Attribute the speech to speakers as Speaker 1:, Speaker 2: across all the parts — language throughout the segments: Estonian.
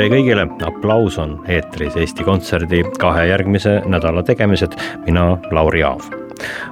Speaker 1: tere kõigile, aplaus on eetris Eesti Kontserdi kahe järgmise nädala tegemised, mina Lauri Aav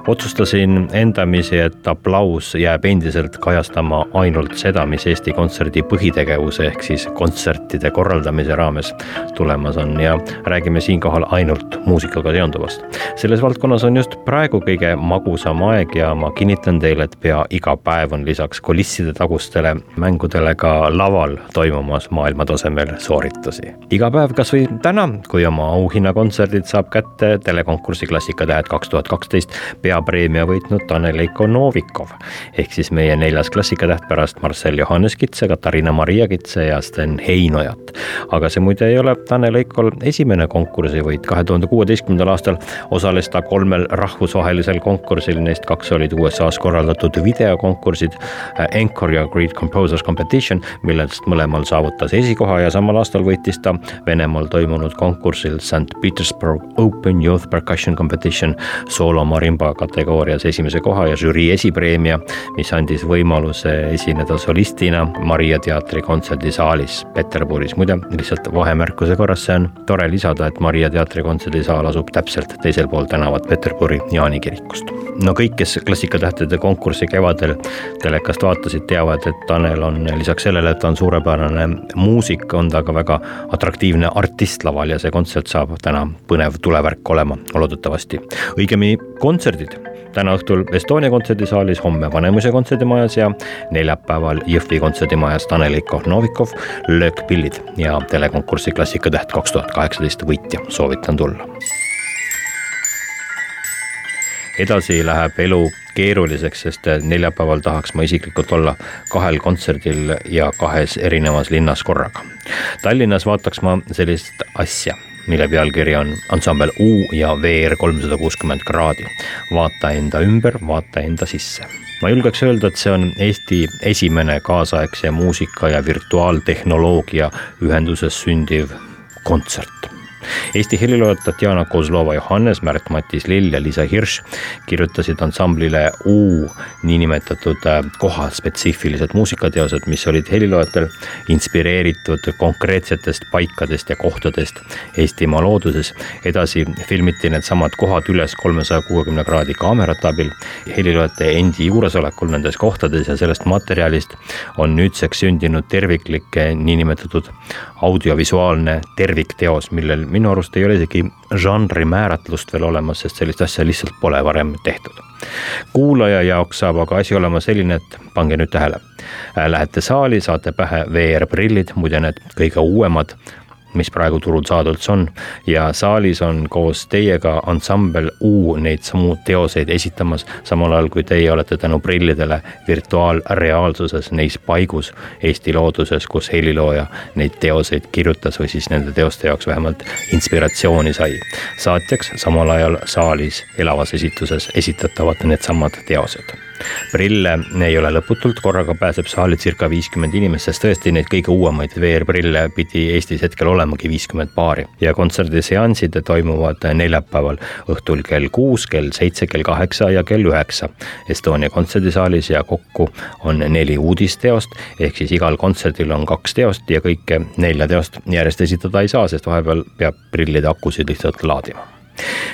Speaker 1: otsustasin endamisi, et aplaus jääb endiselt kajastama ainult seda, mis Eesti Kontserdi põhitegevuse ehk siis kontsertide korraldamise raames tulemas on ja räägime siinkohal ainult muusikaga seonduvast. selles valdkonnas on just praegu kõige magusam aeg ja ma kinnitan teile, et pea iga päev on lisaks kulisside tagustele mängudele ka laval toimumas maailmatasemel sooritusi. iga päev, kasvõi täna, kui oma auhinnakontserdid saab kätte telekonkursi Klassikatähed kaks tuhat kaksteist peapreemia võitnud Tanel Eiko Novikov. ehk siis meie neljas klassikatäht pärast Marcel Johannes Kitse, Katariina Maria Kitse ja Sten Heinojat. aga see muide ei ole Tanel Eikol esimene konkursivõit, kahe tuhande kuueteistkümnendal aastal osales ta kolmel rahvusvahelisel konkursil, neist kaks olid USA-s korraldatud videokonkursid Encore ja Great Composers Competition, millest mõlemal saavutas esikoha ja samal aastal võitis ta Venemaal toimunud konkursil St Petersburg Open Youth Percussion Competition soolo marimba kategoorias esimese koha ja žürii esipreemia, mis andis võimaluse esineda solistina Maria teatri kontserdisaalis Peterburis. muide, lihtsalt vahemärkuse korras, see on tore lisada, et Maria teatri kontserdisaal asub täpselt teisel pool tänavat Peterburi Jaani kirikust. no kõik, kes Klassikatähtede konkurssi kevadel telekast vaatasid, teavad, et Tanel on lisaks sellele, et ta on suurepärane muusik, on ta ka väga atraktiivne artist laval ja see kontsert saab täna põnev tulevärk olema, loodetavasti. õigemini kontserdid täna õhtul Estonia kontserdisaalis, homme Vanemuise kontserdimajas ja neljapäeval Jõhvi kontserdimajas Tanel Kohnovikov, löökpillid ja telekonkursi Klassikatäht kaks tuhat kaheksateist võitja, soovitan tulla. edasi läheb elu keeruliseks, sest neljapäeval tahaks ma isiklikult olla kahel kontserdil ja kahes erinevas linnas korraga. Tallinnas vaataks ma sellist asja mille pealkiri on ansambel U ja VR kolmsada kuuskümmend kraadi. vaata enda ümber, vaata enda sisse. ma julgeks öelda, et see on Eesti esimene kaasaegse muusika ja virtuaaltehnoloogia ühenduses sündiv kontsert Eesti heliloojad Tatjana Kozlova Johannes, Märt-Matis Lill ja Liisa Hirš kirjutasid ansamblile U niinimetatud äh, kohaspetsiifilised muusikateosed, mis olid heliloojatel inspireeritud konkreetsetest paikadest ja kohtadest Eestimaa looduses. edasi filmiti needsamad kohad üles kolmesaja kuuekümne kraadi kaamerate abil, heliloojate endi juuresolekul nendes kohtades ja sellest materjalist on nüüdseks sündinud terviklik niinimetatud audiovisuaalne tervikteos, millel minu arust ei ole isegi žanri määratlust veel olemas, sest sellist asja lihtsalt pole varem tehtud. kuulaja jaoks saab aga asi olema selline, et pange nüüd tähele. Lähete saali, saate pähe VR-prillid, muide need kõige uuemad mis praegu turul saada üldse on ja saalis on koos teiega ansambel U neid samu teoseid esitamas, samal ajal kui teie olete tänu prillidele virtuaalreaalsuses neis paigus Eesti looduses, kus helilooja neid teoseid kirjutas või siis nende teoste jaoks vähemalt inspiratsiooni sai. saatjaks samal ajal saalis elavas esituses esitatavad needsamad teosed prille ei ole lõputult, korraga pääseb saali circa viiskümmend inimest, sest tõesti neid kõige uuemaid VR-prille pidi Eestis hetkel olemagi viiskümmend paari. ja kontserdiseansid toimuvad neljapäeval õhtul kell kuus, kell seitse, kell kaheksa ja kell üheksa. Estonia kontserdisaalis ja kokku on neli uudisteost, ehk siis igal kontserdil on kaks teost ja kõike nelja teost järjest esitada ei saa, sest vahepeal peab prillide akusid lihtsalt laadima.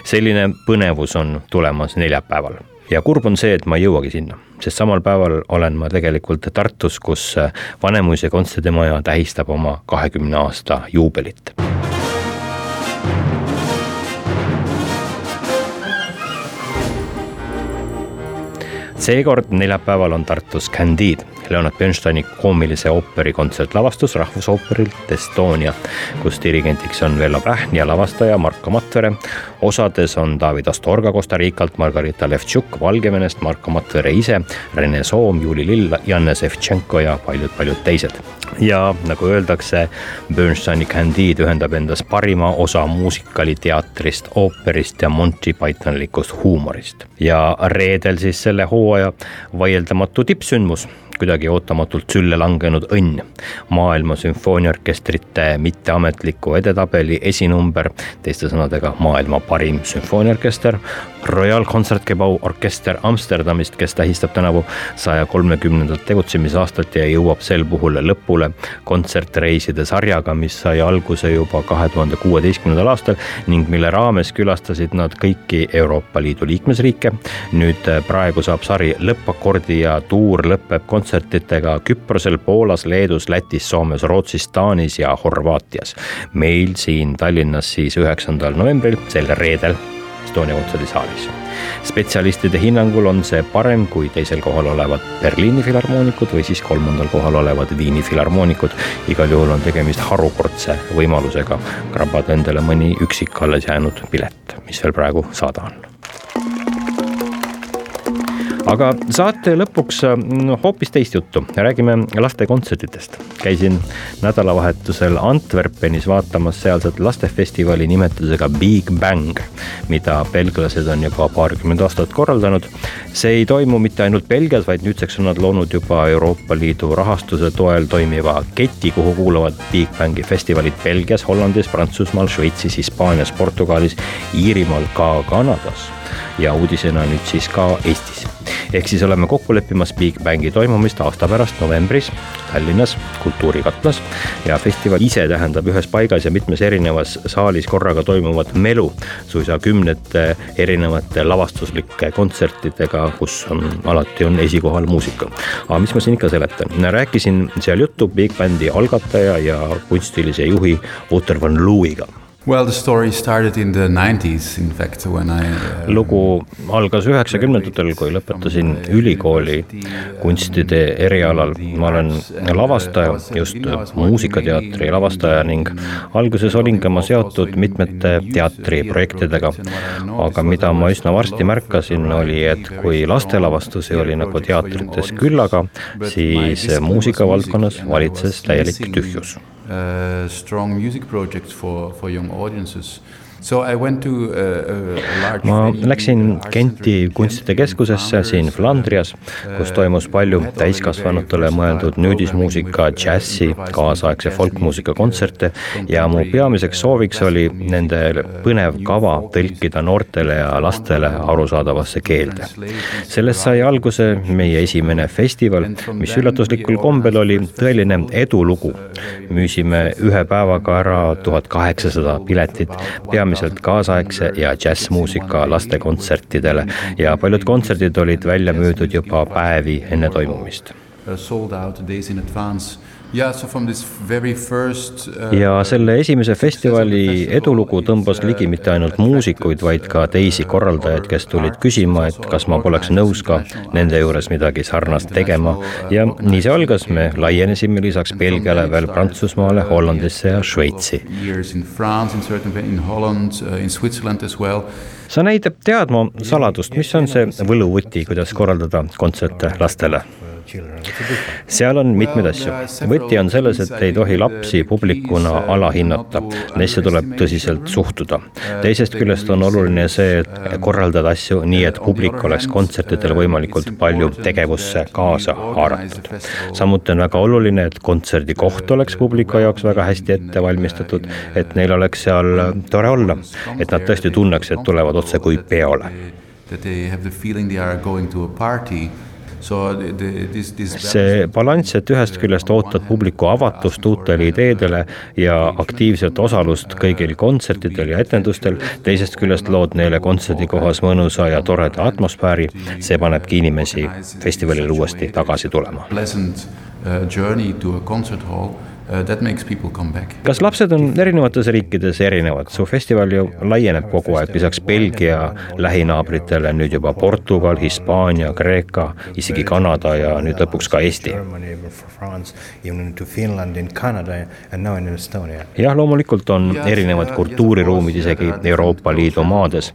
Speaker 1: Selline põnevus on tulemas neljapäeval ja kurb on see, et ma ei jõuagi sinna, sest samal päeval olen ma tegelikult Tartus, kus Vanemuise kontserdimaja tähistab oma kahekümne aasta juubelit seekord neljapäeval on Tartus Candide, Leonard Bernsteini koomilise ooperi kontsertlavastus Rahvusooperilt Estonia, kus dirigendiks on Vello Pähn ja lavastaja Marko Matvere. osades on David Astorga Costa Ricalt, Margarita Levtšuk Valgevenest, Marko Matvere ise, Rene Soom, Juuli Lill, Janne Sevtšenko ja paljud-paljud teised. ja nagu öeldakse, Bernsteini Candide ühendab endas parima osa muusikaliteatrist, ooperist ja Monty Pythonlikust huumorist. ja reedel siis selle hooaja vaieldamatu tippsündmus kuidagi ootamatult sülle langenud õnn. maailma sümfooniaorkestrite mitteametliku edetabeli esinumber, teiste sõnadega maailma parim sümfooniaorkester, Royal Concertgebouw orkester Amsterdamist, kes tähistab tänavu saja kolmekümnendat tegutsemisaastat ja jõuab sel puhul lõpule kontsertreiside sarjaga, mis sai alguse juba kahe tuhande kuueteistkümnendal aastal ning mille raames külastasid nad kõiki Euroopa Liidu liikmesriike. nüüd praegu saab sari lõppakordi ja tuur lõpeb kontsertidega kontsertidega Küprosel, Poolas, Leedus, Lätis, Soomes, Rootsis, Taanis ja Horvaatias. meil siin Tallinnas siis üheksandal novembril, sel reedel Estonia kontserdisaalis. spetsialistide hinnangul on see parem kui teisel kohal olevad Berliini filharmoonikud või siis kolmandal kohal olevad Viini filharmoonikud. igal juhul on tegemist harukordse võimalusega krabada endale mõni üksik alles jäänud pilet, mis veel praegu saada on aga saate lõpuks no, hoopis teist juttu, räägime lastekontsertidest. käisin nädalavahetusel Antwerpenis vaatamas sealset lastefestivali nimetusega Big Bang, mida belglased on juba paarkümmend aastat korraldanud. see ei toimu mitte ainult Belgias, vaid nüüdseks on nad loonud juba Euroopa Liidu rahastuse toel toimiva keti, kuhu kuuluvad Big Bangi festivalid Belgias, Hollandis, Prantsusmaal, Šveitsis, Hispaanias, Portugalis, Iirimaal, ka Kanadas ja uudisena nüüd siis ka Eestis. ehk siis oleme kokku leppimas Big Bangi toimumist aasta pärast novembris Tallinnas Kultuurikatlas. ja festival ise tähendab ühes paigas ja mitmes erinevas saalis korraga toimuvat melu suisa kümnete erinevate lavastuslike kontsertidega, kus on alati on esikohal muusika. aga mis ma siin ikka seletan, rääkisin seal juttu Big Bandi algataja ja kunstilise juhi Wouter van Looiga
Speaker 2: Well, the story started in the 90s in fact when I uh,
Speaker 1: lugu algas üheksakümnendatel, kui lõpetasin ülikooli kunstide erialal. ma olen lavastaja, just muusikateatri lavastaja ning alguses olin ka ma seotud mitmete teatriprojektidega. aga mida ma üsna varsti märkasin, oli, et kui lastelavastusi oli nagu teatrites küllaga, siis muusikavaldkonnas valitses täielik tühjus
Speaker 2: Uh, strong music projects for, for young audiences. So I went to a, a large
Speaker 1: ma läksin Genti kunstide siin Flandrias, kus toimus palju täiskasvanutele mõeldud nüüdismuusika, džässi, kaasaegse folkmuusika kontserte ja mu peamiseks sooviks oli nende põnev kava tõlkida noortele ja lastele arusaadavasse keelde. sellest sai alguse meie esimene festival, mis üllatuslikul kombel oli tõeline edulugu. müüsime ühe päevaga ära tuhat kaheksasada piletit, peamiselt peamiselt kaasaegse ja džässmuusika lastekontsertidele ja paljud kontserdid olid välja müüdud juba päevi enne toimumist. Sold out days in advance ja selle esimese festivali edulugu tõmbas ligi mitte ainult muusikuid, vaid ka teisi korraldajaid, kes tulid küsima, et kas ma poleks nõus ka nende juures midagi sarnast tegema. ja nii see algas, me laienesime lisaks Belgiale veel Prantsusmaale, Hollandisse ja Šveitsi. sa näitab teadma saladust, mis on see võluvõti, kuidas korraldada kontserte lastele seal on mitmeid asju. võti on selles, et ei tohi lapsi publikuna alahinnata, neisse tuleb tõsiselt suhtuda. teisest küljest on oluline see, et korraldada asju nii, et publik oleks kontsertidel võimalikult palju tegevusse kaasa haaratud. samuti on väga oluline, et kontserdi koht oleks publiku jaoks väga hästi ette valmistatud, et neil oleks seal tore olla, et nad tõesti tunneks, et tulevad otse kui peole. That they have the feeling they are going to a party see balanss, et ühest küljest ootad publiku avatust uutele ideedele ja aktiivset osalust kõigil kontsertidel ja etendustel, teisest küljest lood neile kontserdikohas mõnusa ja toreda atmosfääri, see panebki inimesi festivalile uuesti tagasi tulema.
Speaker 2: Pleasant uh, journey to a concert hall that makes people come back.
Speaker 1: kas lapsed on erinevates riikides erinevad? su festival ju laieneb kogu aeg, lisaks Belgia lähinaabritele nüüd juba Portugal, Hispaania, Kreeka, isegi Kanada ja nüüd lõpuks ka Eesti. jah, loomulikult on erinevad kultuuriruumid isegi Euroopa Liidu maades.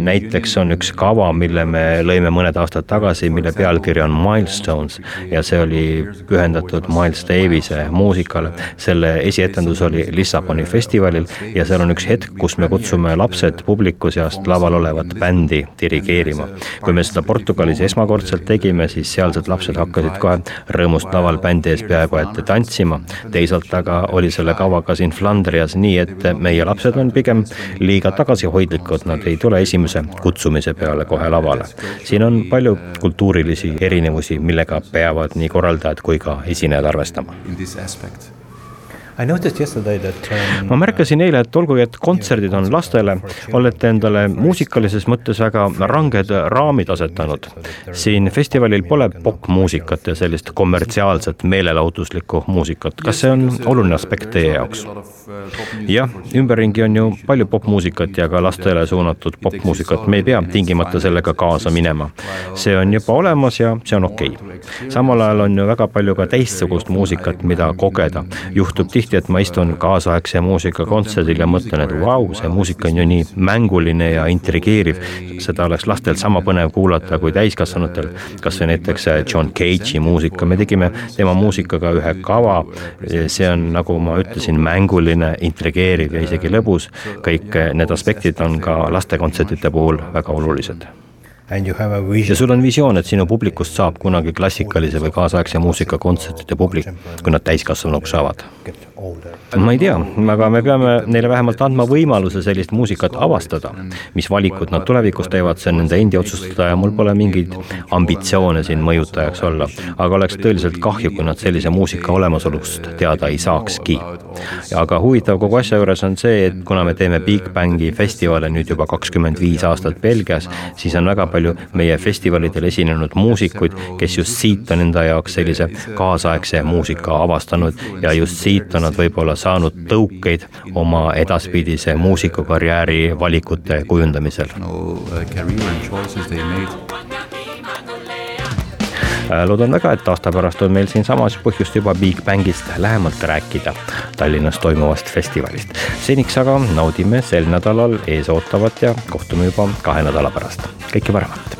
Speaker 1: Näiteks on üks kava, mille me lõime mõned aastad tagasi, mille pealkiri on Milestones ja see oli pühendatud Miles Davis'e muusikale. Selle esietendus oli Lissaboni festivalil ja seal on üks hetk, kus me kutsume lapsed publiku seast laval olevat bändi dirigeerima. kui me seda Portugalis esmakordselt tegime, siis sealsed lapsed hakkasid kohe rõõmust laval bändi ees peaaegu et tantsima. teisalt aga oli selle kavaga siin Flandrias nii, et meie lapsed on pigem liiga tagasihoidlikud, nad ei tule esimese kutsumise peale kohe lavale. siin on palju kultuurilisi erinevusi, millega peavad nii korraldajad kui ka esinejad arvestama. Um, ma märkasin eile, et olgugi, et kontserdid on lastele, olete endale muusikalises mõttes väga ranged raamid asetanud. siin festivalil pole popmuusikat ja sellist kommertsiaalset meelelahutuslikku muusikat, kas see on oluline aspekt teie jaoks? jah, ümberringi on ju palju popmuusikat ja ka lastele suunatud popmuusikat, me ei pea tingimata sellega kaasa minema. see on juba olemas ja see on okei okay.. samal ajal on ju väga palju ka teistsugust muusikat, mida kogeda. juhtub tihti tihti, et ma istun kaasaegse muusika kontserdil ja mõtlen, et vau, see muusika on ju nii mänguline ja intrigeeriv. seda oleks lastel sama põnev kuulata kui täiskasvanutel. kas või näiteks John Cage'i muusika, me tegime tema muusikaga ühe kava. see on, nagu ma ütlesin, mänguline, intrigeeriv ja isegi lõbus. kõik need aspektid on ka lastekontsertide puhul väga olulised ja sul on visioon, et sinu publikust saab kunagi klassikalise või kaasaegse muusika kontsertide publik, kui nad täiskasvanuks saavad? ma ei tea, aga me peame neile vähemalt andma võimaluse sellist muusikat avastada. mis valikud nad tulevikus teevad, see on nende endi otsustada ja mul pole mingeid ambitsioone siin mõjutajaks olla. aga oleks tõeliselt kahju, kui nad sellise muusika olemasolust teada ei saakski. aga huvitav kogu asja juures on see, et kuna me teeme Big Bangi festivale nüüd juba kakskümmend viis aastat Belgias, siis on väga palju meie festivalidel esinenud muusikuid, kes just siit on enda jaoks sellise kaasaegse muusika avastanud ja just siit on nad võib-olla saanud tõukeid oma edaspidise muusikukarjääri valikute kujundamisel loodan väga, et aasta pärast on meil siinsamas põhjust juba Big Bangist lähemalt rääkida, Tallinnas toimuvast festivalist. seniks aga naudime sel nädalal ees ootavat ja kohtume juba kahe nädala pärast. kõike paremat.